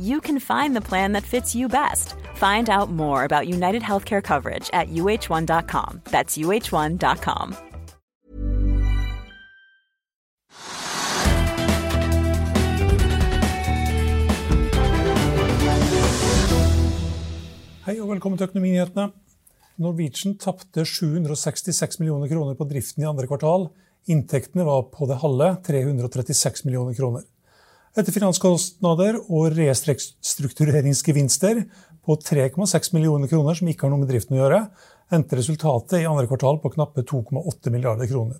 you can find the plan that fits you best. Find out more about United Healthcare coverage at uh1.com. That's uh1.com. Hei og velkommen til Økonominyhetene. Norwegian tapte 766 millioner kroner på driften i andre kvartal. Inntektene var på det halve 336 millioner kroner. Etter finanskostnader og restruktureringsgevinster på 3,6 millioner kroner som ikke har noe med driften å gjøre, endte resultatet i andre kvartal på knappe 2,8 milliarder kroner.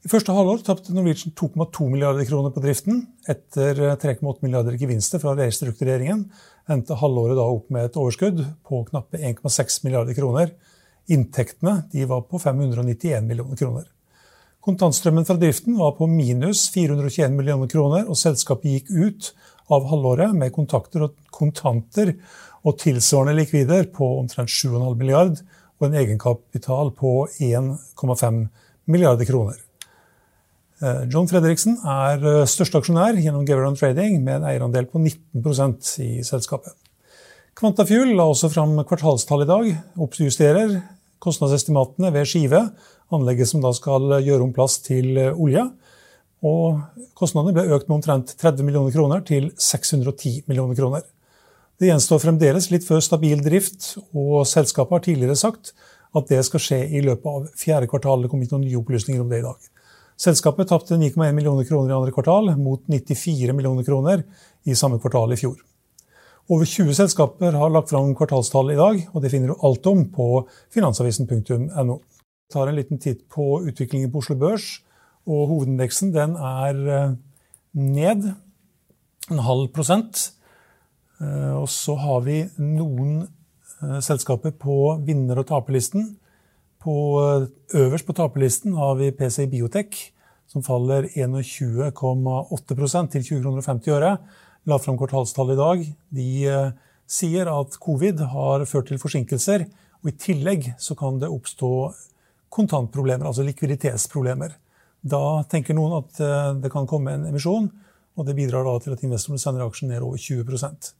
I første halvår tapte Norwegian 2,2 milliarder kroner på driften. Etter 3,8 milliarder gevinster fra restruktureringen endte halvåret da opp med et overskudd på knappe 1,6 milliarder kroner. Inntektene var på 591 millioner kroner. Kontantstrømmen fra driften var på minus 421 millioner kroner, og selskapet gikk ut av halvåret med og kontanter og tilsvarende likvider på omtrent 7,5 milliard og en egenkapital på 1,5 milliarder kroner. Eh, John Fredriksen er eh, største aksjonær gjennom Geveron Trading med en eierandel på 19% i selskapet. Quantafuel la også fram kvartalstall i dag. Oppjusterer kostnadsestimatene ved Skive, anlegget som da skal gjøre om plass til eh, olje. Og kostnadene ble økt med omtrent 30 millioner kroner til 610 millioner kroner. Det gjenstår fremdeles litt før stabil drift, og selskapet har tidligere sagt at det skal skje i løpet av fjerde kvartal. Det kom ikke noen nye opplysninger om det i dag. Selskapet tapte 9,1 millioner kroner i andre kvartal, mot 94 millioner kroner i samme kvartal i fjor. Over 20 selskaper har lagt fram kvartalstall i dag, og det finner du alt om på finansavisen.no. Vi tar en liten titt på utviklingen på Oslo Børs, og hovedindeksen den er eh, ned en halv prosent. Eh, Og så har vi noen eh, selskaper på vinner- og taperlisten. På øverst på taperlisten har vi PCI Biotech, som faller 21,8% til 20,50 kroner og 50 øre. La fram kvartalstallet i dag. De eh, sier at covid har ført til forsinkelser, og i tillegg så kan det oppstå kontantproblemer, altså likviditetsproblemer. Da tenker noen at eh, det kan komme en emisjon, og det bidrar da til at investorene sender aksjen ned over 20%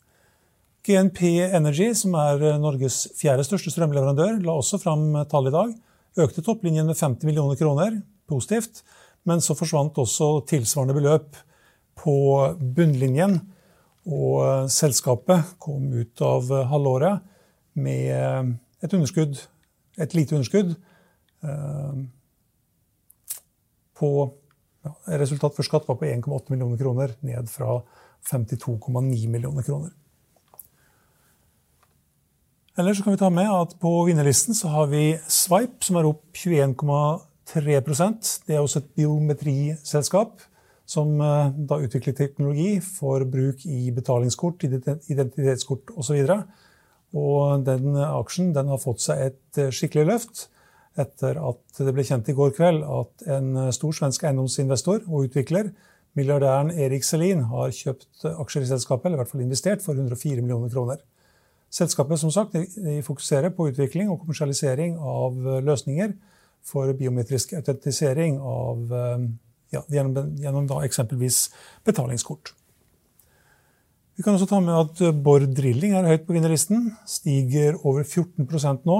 GNP Energy, som er eh, Norges fjerde største strømleverandør, la også fram tall i dag. Økte topplinjen med 50 millioner kroner, positivt. Men så forsvant også tilsvarende beløp på bunnlinjen. Og selskapet kom ut av halvåret med et underskudd, et lite underskudd, eh, på ja, Resultat for skatt var på 1,8 millioner kroner, ned fra 52,9 millioner kroner. Eller så kan vi ta med at på vinnerlisten så har vi Swipe, som er opp 21,3% Det er også et biometriselskap som eh, da utvikler teknologi for bruk i betalingskort, identitetskort osv. Og den aksjen den har fått seg et eh, skikkelig løft etter at det ble kjent i går kveld at en stor svensk eiendomsinvestor og utvikler, milliardæren Erik Selin, har kjøpt aksjer i selskapet, eller i hvert fall investert, for 104 millioner kroner. Selskapet som sagt, fokuserer på utvikling og kommersialisering av løsninger for biometrisk autentisering av, ja, gjennom, gjennom eksempelvis betalingskort. Vi kan også ta med at Bård Drilling er høyt på vinnerlisten. Stiger over 14% nå.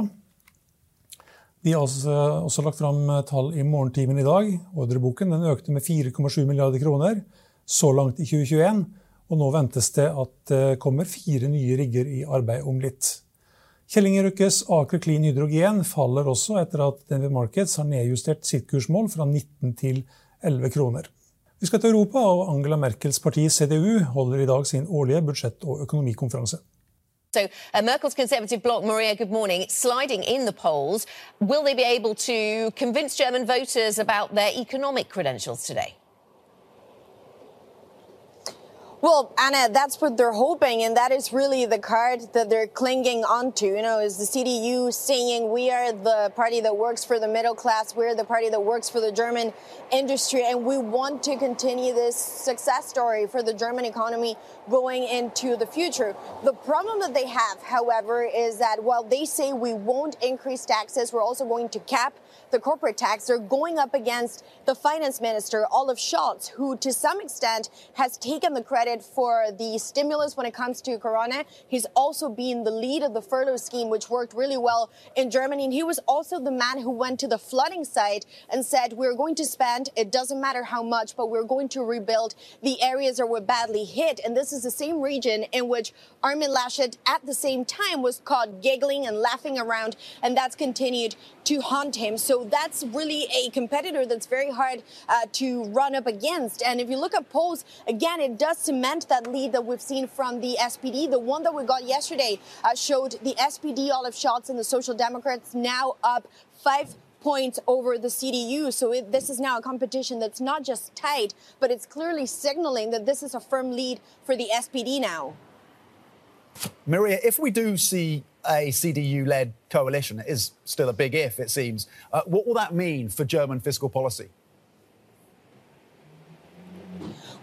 De har også, også lagt fram tall i morgentimen i dag. Ordreboken den økte med 4,7 milliarder kroner så langt i 2021. Og nå ventes det at det kommer fire nye rigger i arbeid om litt. Kjellinger Røkkes Aker Clean Hydrogen faller også etter at DNV Markets har nedjustert sitt kursmål fra 19 til 11 kroner. Vi skal til Europa, og Angela Merkels parti CDU holder i dag sin årlige budsjett- og økonomikonferanse. So uh, Merkel's Conservative bloc, Maria, good morning, sliding in the polls. Will they be able to convince German voters about their economic credentials today? Well, Anna, that's what they're hoping, and that is really the card that they're clinging onto. You know, is the CDU saying we are the party that works for the middle class, we're the party that works for the German industry, and we want to continue this success story for the German economy going into the future. The problem that they have, however, is that while they say we won't increase taxes, we're also going to cap the corporate tax. They're going up against the finance minister, Olaf Scholz, who to some extent has taken the credit for the stimulus when it comes to Corona. He's also been the lead of the furlough scheme, which worked really well in Germany. And he was also the man who went to the flooding site and said, we're going to spend, it doesn't matter how much, but we're going to rebuild the areas that were badly hit. And this is the same region in which Armin Laschet at the same time was caught giggling and laughing around. And that's continued to haunt him. So that's really a competitor that's very hard uh, to run up against. And if you look at polls, again, it does cement that lead that we've seen from the SPD. The one that we got yesterday uh, showed the SPD, Olaf Scholz, and the Social Democrats now up five points over the CDU. So it, this is now a competition that's not just tight, but it's clearly signaling that this is a firm lead for the SPD now. Maria, if we do see a CDU led coalition. It is still a big if, it seems. Uh, what will that mean for German fiscal policy?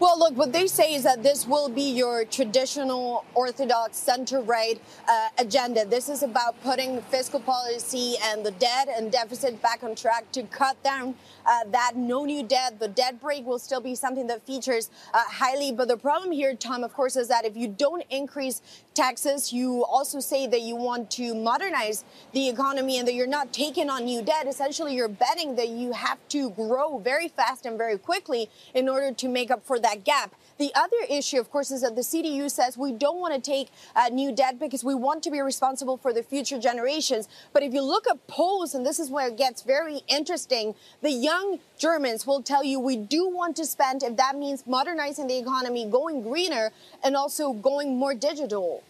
Well, look, what they say is that this will be your traditional orthodox center right uh, agenda. This is about putting fiscal policy and the debt and deficit back on track to cut down uh, that no new debt. The debt brake will still be something that features uh, highly. But the problem here, Tom, of course, is that if you don't increase taxes, you also say that you want to modernize the economy and that you're not taking on new debt. Essentially, you're betting that you have to grow very fast and very quickly in order to make up for that gap. The other issue, of course, is that the CDU says we don't want to take uh, new debt because we want to be responsible for the future generations. But if you look at polls, and this is where it gets very interesting, the young Germans will tell you we do want to spend if that means modernizing the economy, going greener, and also going more digital.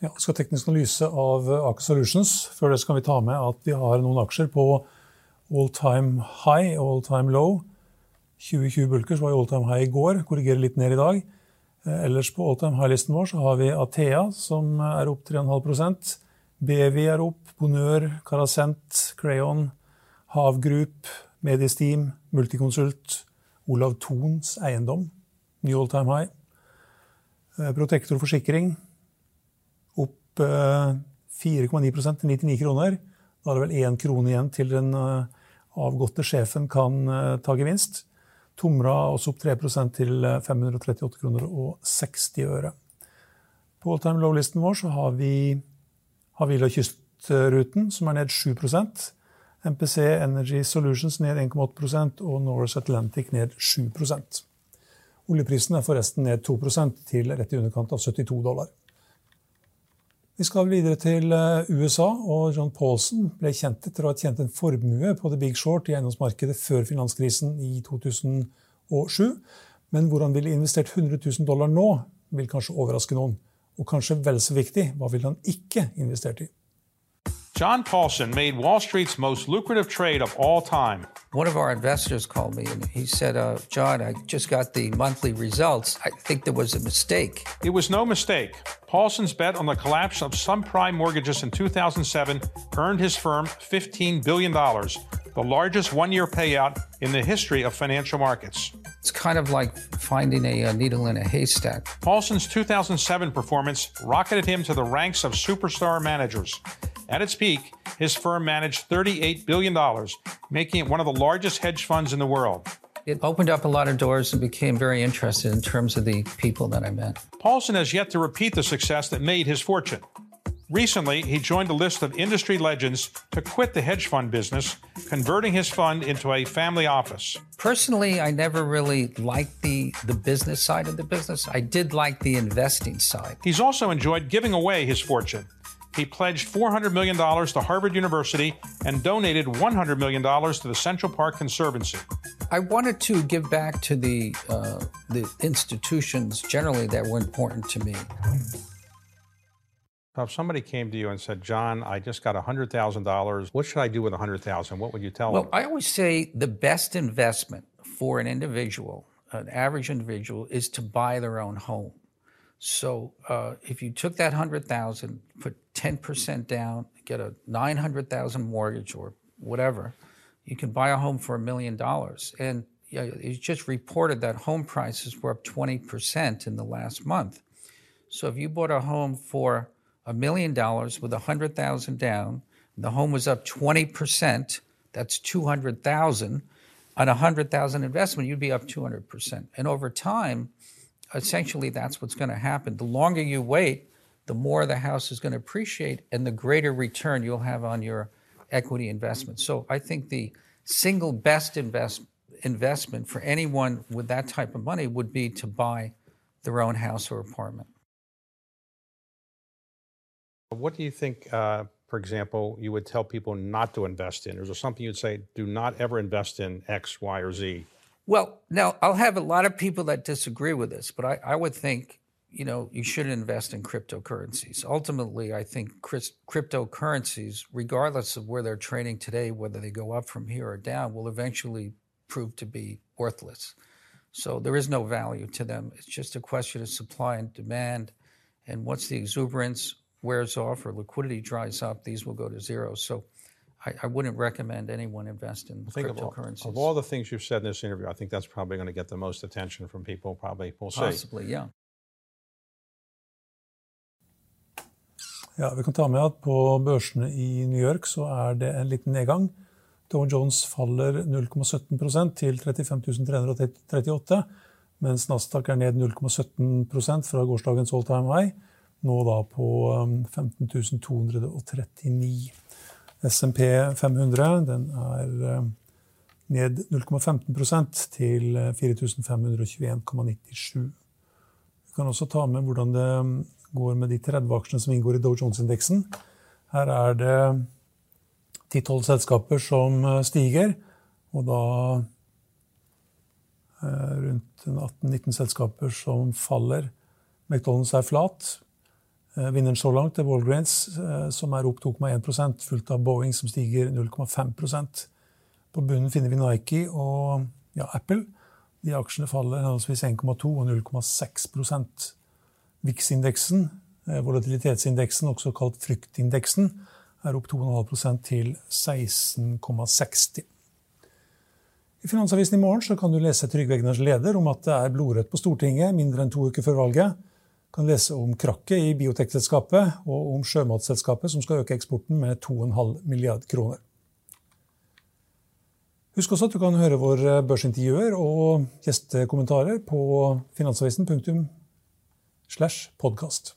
Ja, skal teknisk analyse av Aker Solutions. Før det skal vi ta med at vi har noen aksjer på all time high og all time low. 2020 Bulkers var all time high i går, korrigerer litt ned i dag. Eh, ellers på all time high-listen vår så har vi Athea, som er opp 3,5% Bevi er opp, Bonør, Carasent, Crayon, Havgroup, Mediesteam, Multiconsult, Olav Thons eiendom, ny all time high. Eh, Protektor forsikring opp 4,9 eh, til 99 kroner. Da er det vel én krone igjen til den avgåtte sjefen kan ta gevinst. Tomra også opp 3% til 538 eh, kroner og 60 øre. På all time low-listen vår så har vi Havila Kystruten, som er ned 7% MPC Energy Solutions ned 1,8% og Norse Atlantic ned 7 Oljeprisen er forresten ned 2 til rett i underkant av 72 dollar. Vi skal videre til eh, USA, og John Paulson ble kjent etter å ha tjent en formue på The Big Short i eiendomsmarkedet før finanskrisen i 2007. Men hvor han ville investert 100 000 dollar nå, vil kanskje overraske noen. Og kanskje vel så viktig, hva ville han ikke investert i? John Paulson made Wall Street's most lucrative trade of all time. One of our investors called me and he said, uh, John, I just got the monthly results. I think there was a mistake. It was no mistake. Paulson's bet on the collapse of subprime mortgages in 2007 earned his firm $15 billion, the largest one year payout in the history of financial markets. It's kind of like finding a, a, needle in a haystack. Paulson's 2007 performance rocketed him to the ranks of superstar managers. At its peak, his firm managed $38 billion, making it one of the largest hedge funds in the world. It opened up a lot of doors and became very interested in terms of the people that I met. Paulson has yet to repeat the success that made his fortune. Recently, he joined a list of industry legends to quit the hedge fund business, converting his fund into a family office. Personally, I never really liked the, the business side of the business. I did like the investing side. He's also enjoyed giving away his fortune. He pledged $400 million to Harvard University and donated $100 million to the Central Park Conservancy. I wanted to give back to the, uh, the institutions generally that were important to me. If somebody came to you and said, John, I just got $100,000, what should I do with 100,000? What would you tell well, them? Well, I always say the best investment for an individual, an average individual, is to buy their own home. So uh, if you took that 100,000, put 10% down, get a 900,000 mortgage or whatever, you can buy a home for a million dollars. And you it's just reported that home prices were up 20% in the last month. So if you bought a home for a million dollars with a hundred thousand down. The home was up 20%. That's 200,000. On a hundred thousand investment, you'd be up 200%. And over time, essentially that's what's going to happen. The longer you wait, the more the house is going to appreciate and the greater return you'll have on your equity investment. So I think the single best invest, investment for anyone with that type of money would be to buy their own house or apartment. What do you think, uh, for example, you would tell people not to invest in? Is there something you'd say, do not ever invest in X, Y, or Z? Well, now I'll have a lot of people that disagree with this, but I, I would think, you know, you shouldn't invest in cryptocurrencies. Ultimately, I think cryptocurrencies, regardless of where they're trading today, whether they go up from here or down, will eventually prove to be worthless. So there is no value to them. It's just a question of supply and demand. And once the exuberance wears off or liquidity dries up, these will go to zero. So I, I wouldn't recommend anyone invest in think cryptocurrencies. Of all, of all, the things you've said in this interview, I think that's probably going to get the most attention from people. Probably, we'll see. Possibly, yeah. Ja, Vi kan ta med at på børsene i New York så er det en liten nedgang. Dow Jones faller 0,17% til 35.338, mens Nasdaq er ned 0,17 fra gårsdagens all time high nå da på 15 um, 239. SMP 500 den er um, ned 0,15% til 4521,97. Vi kan også ta med hvordan det um, går med de 30 aksjene som inngår i Dow Jones-indeksen. Her er det 10-12 selskaper som uh, stiger, og da rundt 18-19 selskaper som faller. McDonald's er flat. Eh, vinneren så langt er Walgreens, eh, som er opp 2,1% fulgt av Boeing, som stiger 0,5% På bunnen finner vi Nike og ja, Apple. De aksjene faller henholdsvis 1,2 og 0,6% VIX-indeksen, eh, volatilitetsindeksen, også kalt fryktindeksen, er opp 2,5% til 16,60. I Finansavisen i morgen kan du lese Trygve Egners leder om at det er blodrødt på Stortinget mindre enn to uker før valget kan lese om krakket i biotekselskapet og om sjømatselskapet som skal øke eksporten med 2,5 milliard kroner. Husk også at du kan høre våre børsintervjuer og gjestekommentarer på finansavisen.no slash podkast.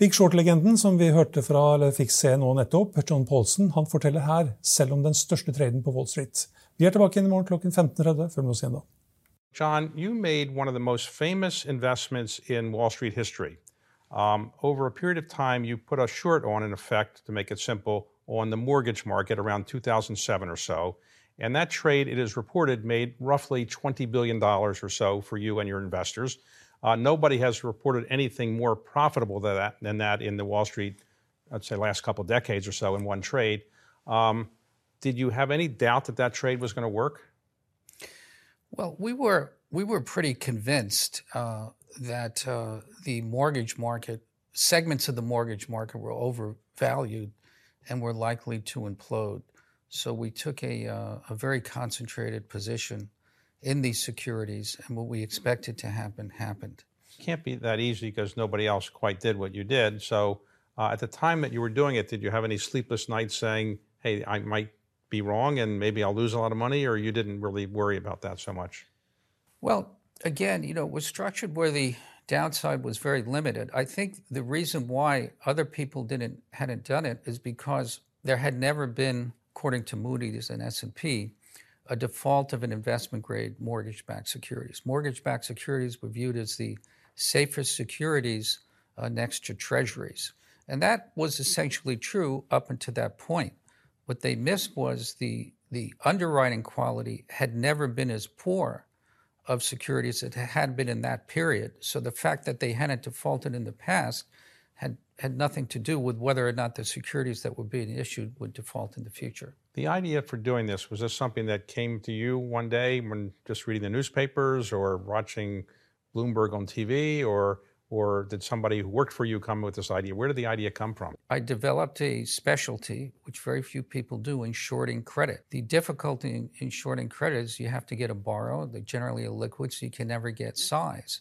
Big Short-legenden som vi hørte fra, eller fikk se nå nettopp, John Paulsen, han forteller her selv om den største traden på Wall Street. Vi er tilbake igjen i morgen klokken 15.30. Følg med oss igjen da. John, you made one of the most famous investments in Wall Street history. Um, over a period of time, you put a short on, in effect, to make it simple, on the mortgage market around 2007 or so. And that trade, it is reported, made roughly $20 billion or so for you and your investors. Uh, nobody has reported anything more profitable than that, than that in the Wall Street, I'd say, last couple decades or so in one trade. Um, did you have any doubt that that trade was going to work? Well, we were we were pretty convinced uh, that uh, the mortgage market segments of the mortgage market were overvalued and were likely to implode. So we took a uh, a very concentrated position in these securities, and what we expected to happen happened. Can't be that easy because nobody else quite did what you did. So uh, at the time that you were doing it, did you have any sleepless nights saying, "Hey, I might be wrong and maybe I'll lose a lot of money, or you didn't really worry about that so much? Well, again, you know, it was structured where the downside was very limited. I think the reason why other people didn't hadn't done it is because there had never been, according to Moody's and S&P, a default of an investment grade mortgage-backed securities. Mortgage-backed securities were viewed as the safest securities uh, next to treasuries. And that was essentially true up until that point. What they missed was the, the underwriting quality had never been as poor of securities that had been in that period. So the fact that they hadn't defaulted in the past had, had nothing to do with whether or not the securities that were being issued would default in the future. The idea for doing this was this something that came to you one day when just reading the newspapers or watching Bloomberg on TV, or or did somebody who worked for you come with this idea? Where did the idea come from? I developed a specialty, which very few people do, in shorting credit. The difficulty in, in shorting credit is you have to get a borrow. They're generally illiquid, so you can never get size.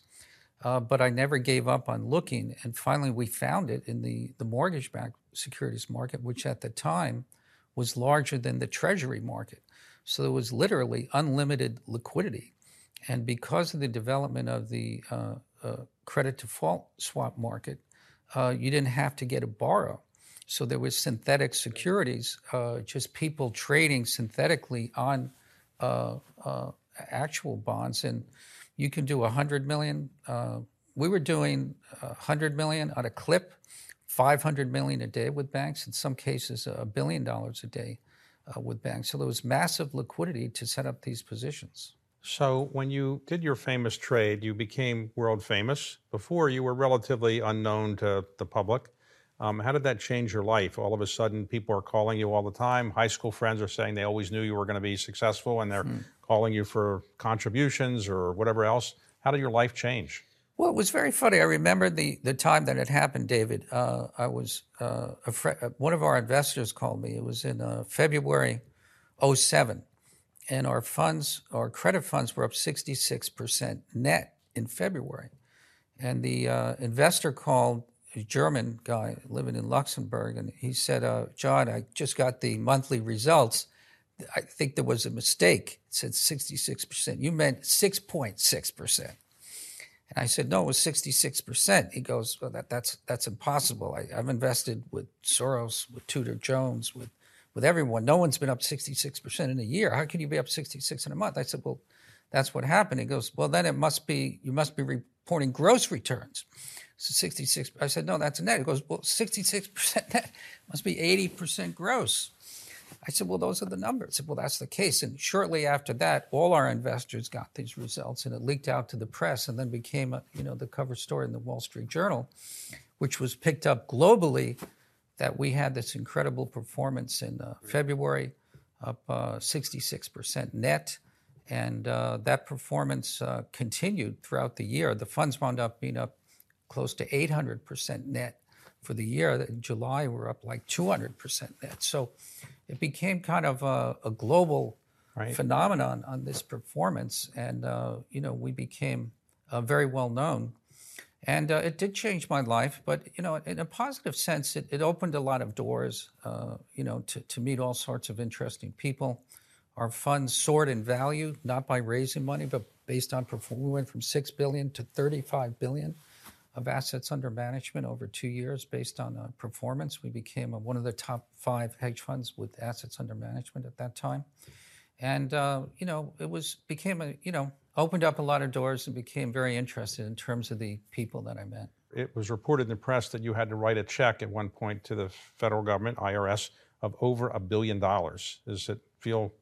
Uh, but I never gave up on looking. And finally, we found it in the, the mortgage backed securities market, which at the time was larger than the treasury market. So there was literally unlimited liquidity. And because of the development of the uh, credit default swap market, uh, you didn't have to get a borrow. So there was synthetic securities, uh, just people trading synthetically on uh, actual bonds, and you can do 100 million. We were doing 100 million on a clip, 500 million a day with banks. In some cases, a billion dollars a day with banks. So there was massive liquidity to set up these positions. So, when you did your famous trade, you became world famous. Before, you were relatively unknown to the public. Um, how did that change your life? All of a sudden, people are calling you all the time. High school friends are saying they always knew you were going to be successful and they're hmm. calling you for contributions or whatever else. How did your life change? Well, it was very funny. I remember the, the time that it happened, David. Uh, I was uh, fr- uh, one of our investors called me. It was in uh, February 07 and our funds, our credit funds were up 66% net in February. And the uh, investor called a German guy living in Luxembourg, and he said, uh, John, I just got the monthly results. I think there was a mistake. It said 66%. You meant 6.6%. And I said, no, it was 66%. He goes, well, that, that's, that's impossible. I, I've invested with Soros, with Tudor Jones, with with everyone. No one's been up 66% in a year. How can you be up 66 in a month? I said, well, that's what happened. He goes, well, then it must be, you must be reporting gross returns. So 66, I said, no, that's a net. He goes, well, 66% net must be 80% gross. I said, well, those are the numbers. I said, well, that's the case. And shortly after that, all our investors got these results and it leaked out to the press and then became, a, you know, the cover story in the Wall Street Journal, which was picked up globally that we had this incredible performance in uh, February, up uh, 66% net. And uh, that performance uh, continued throughout the year. The funds wound up being up close to 800% net for the year. In July, we're up like 200% net. So it became kind of a, a global right. phenomenon on this performance. And, uh, you know, we became uh, very well known and uh, it did change my life, but you know, in a positive sense, it, it opened a lot of doors. Uh, you know, to, to meet all sorts of interesting people. Our funds soared in value, not by raising money, but based on performance. We went from six billion to thirty-five billion of assets under management over two years, based on uh, performance. We became a, one of the top five hedge funds with assets under management at that time, and uh, you know, it was became a you know opened up a lot of doors and became very interested in terms of the people that I met. It was reported in the press that you had to write a check at one point to the federal government, IRS, of over a billion dollars. Does it feel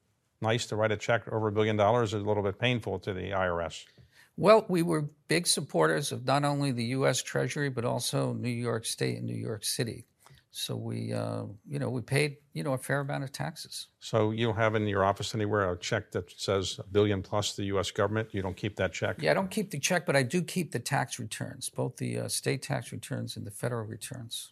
nice to write a check over a billion dollars? Or a little bit painful to the IRS? Well, we were big supporters of not only the U.S. Treasury, but also New York State and New York City. So we, uh, you know, we paid, you know, a fair amount of taxes. So you don't have in your office anywhere a check that says a billion plus the U.S. government? You don't keep that check? Yeah, I don't keep the check, but I do keep the tax returns, both the uh, state tax returns and the federal returns.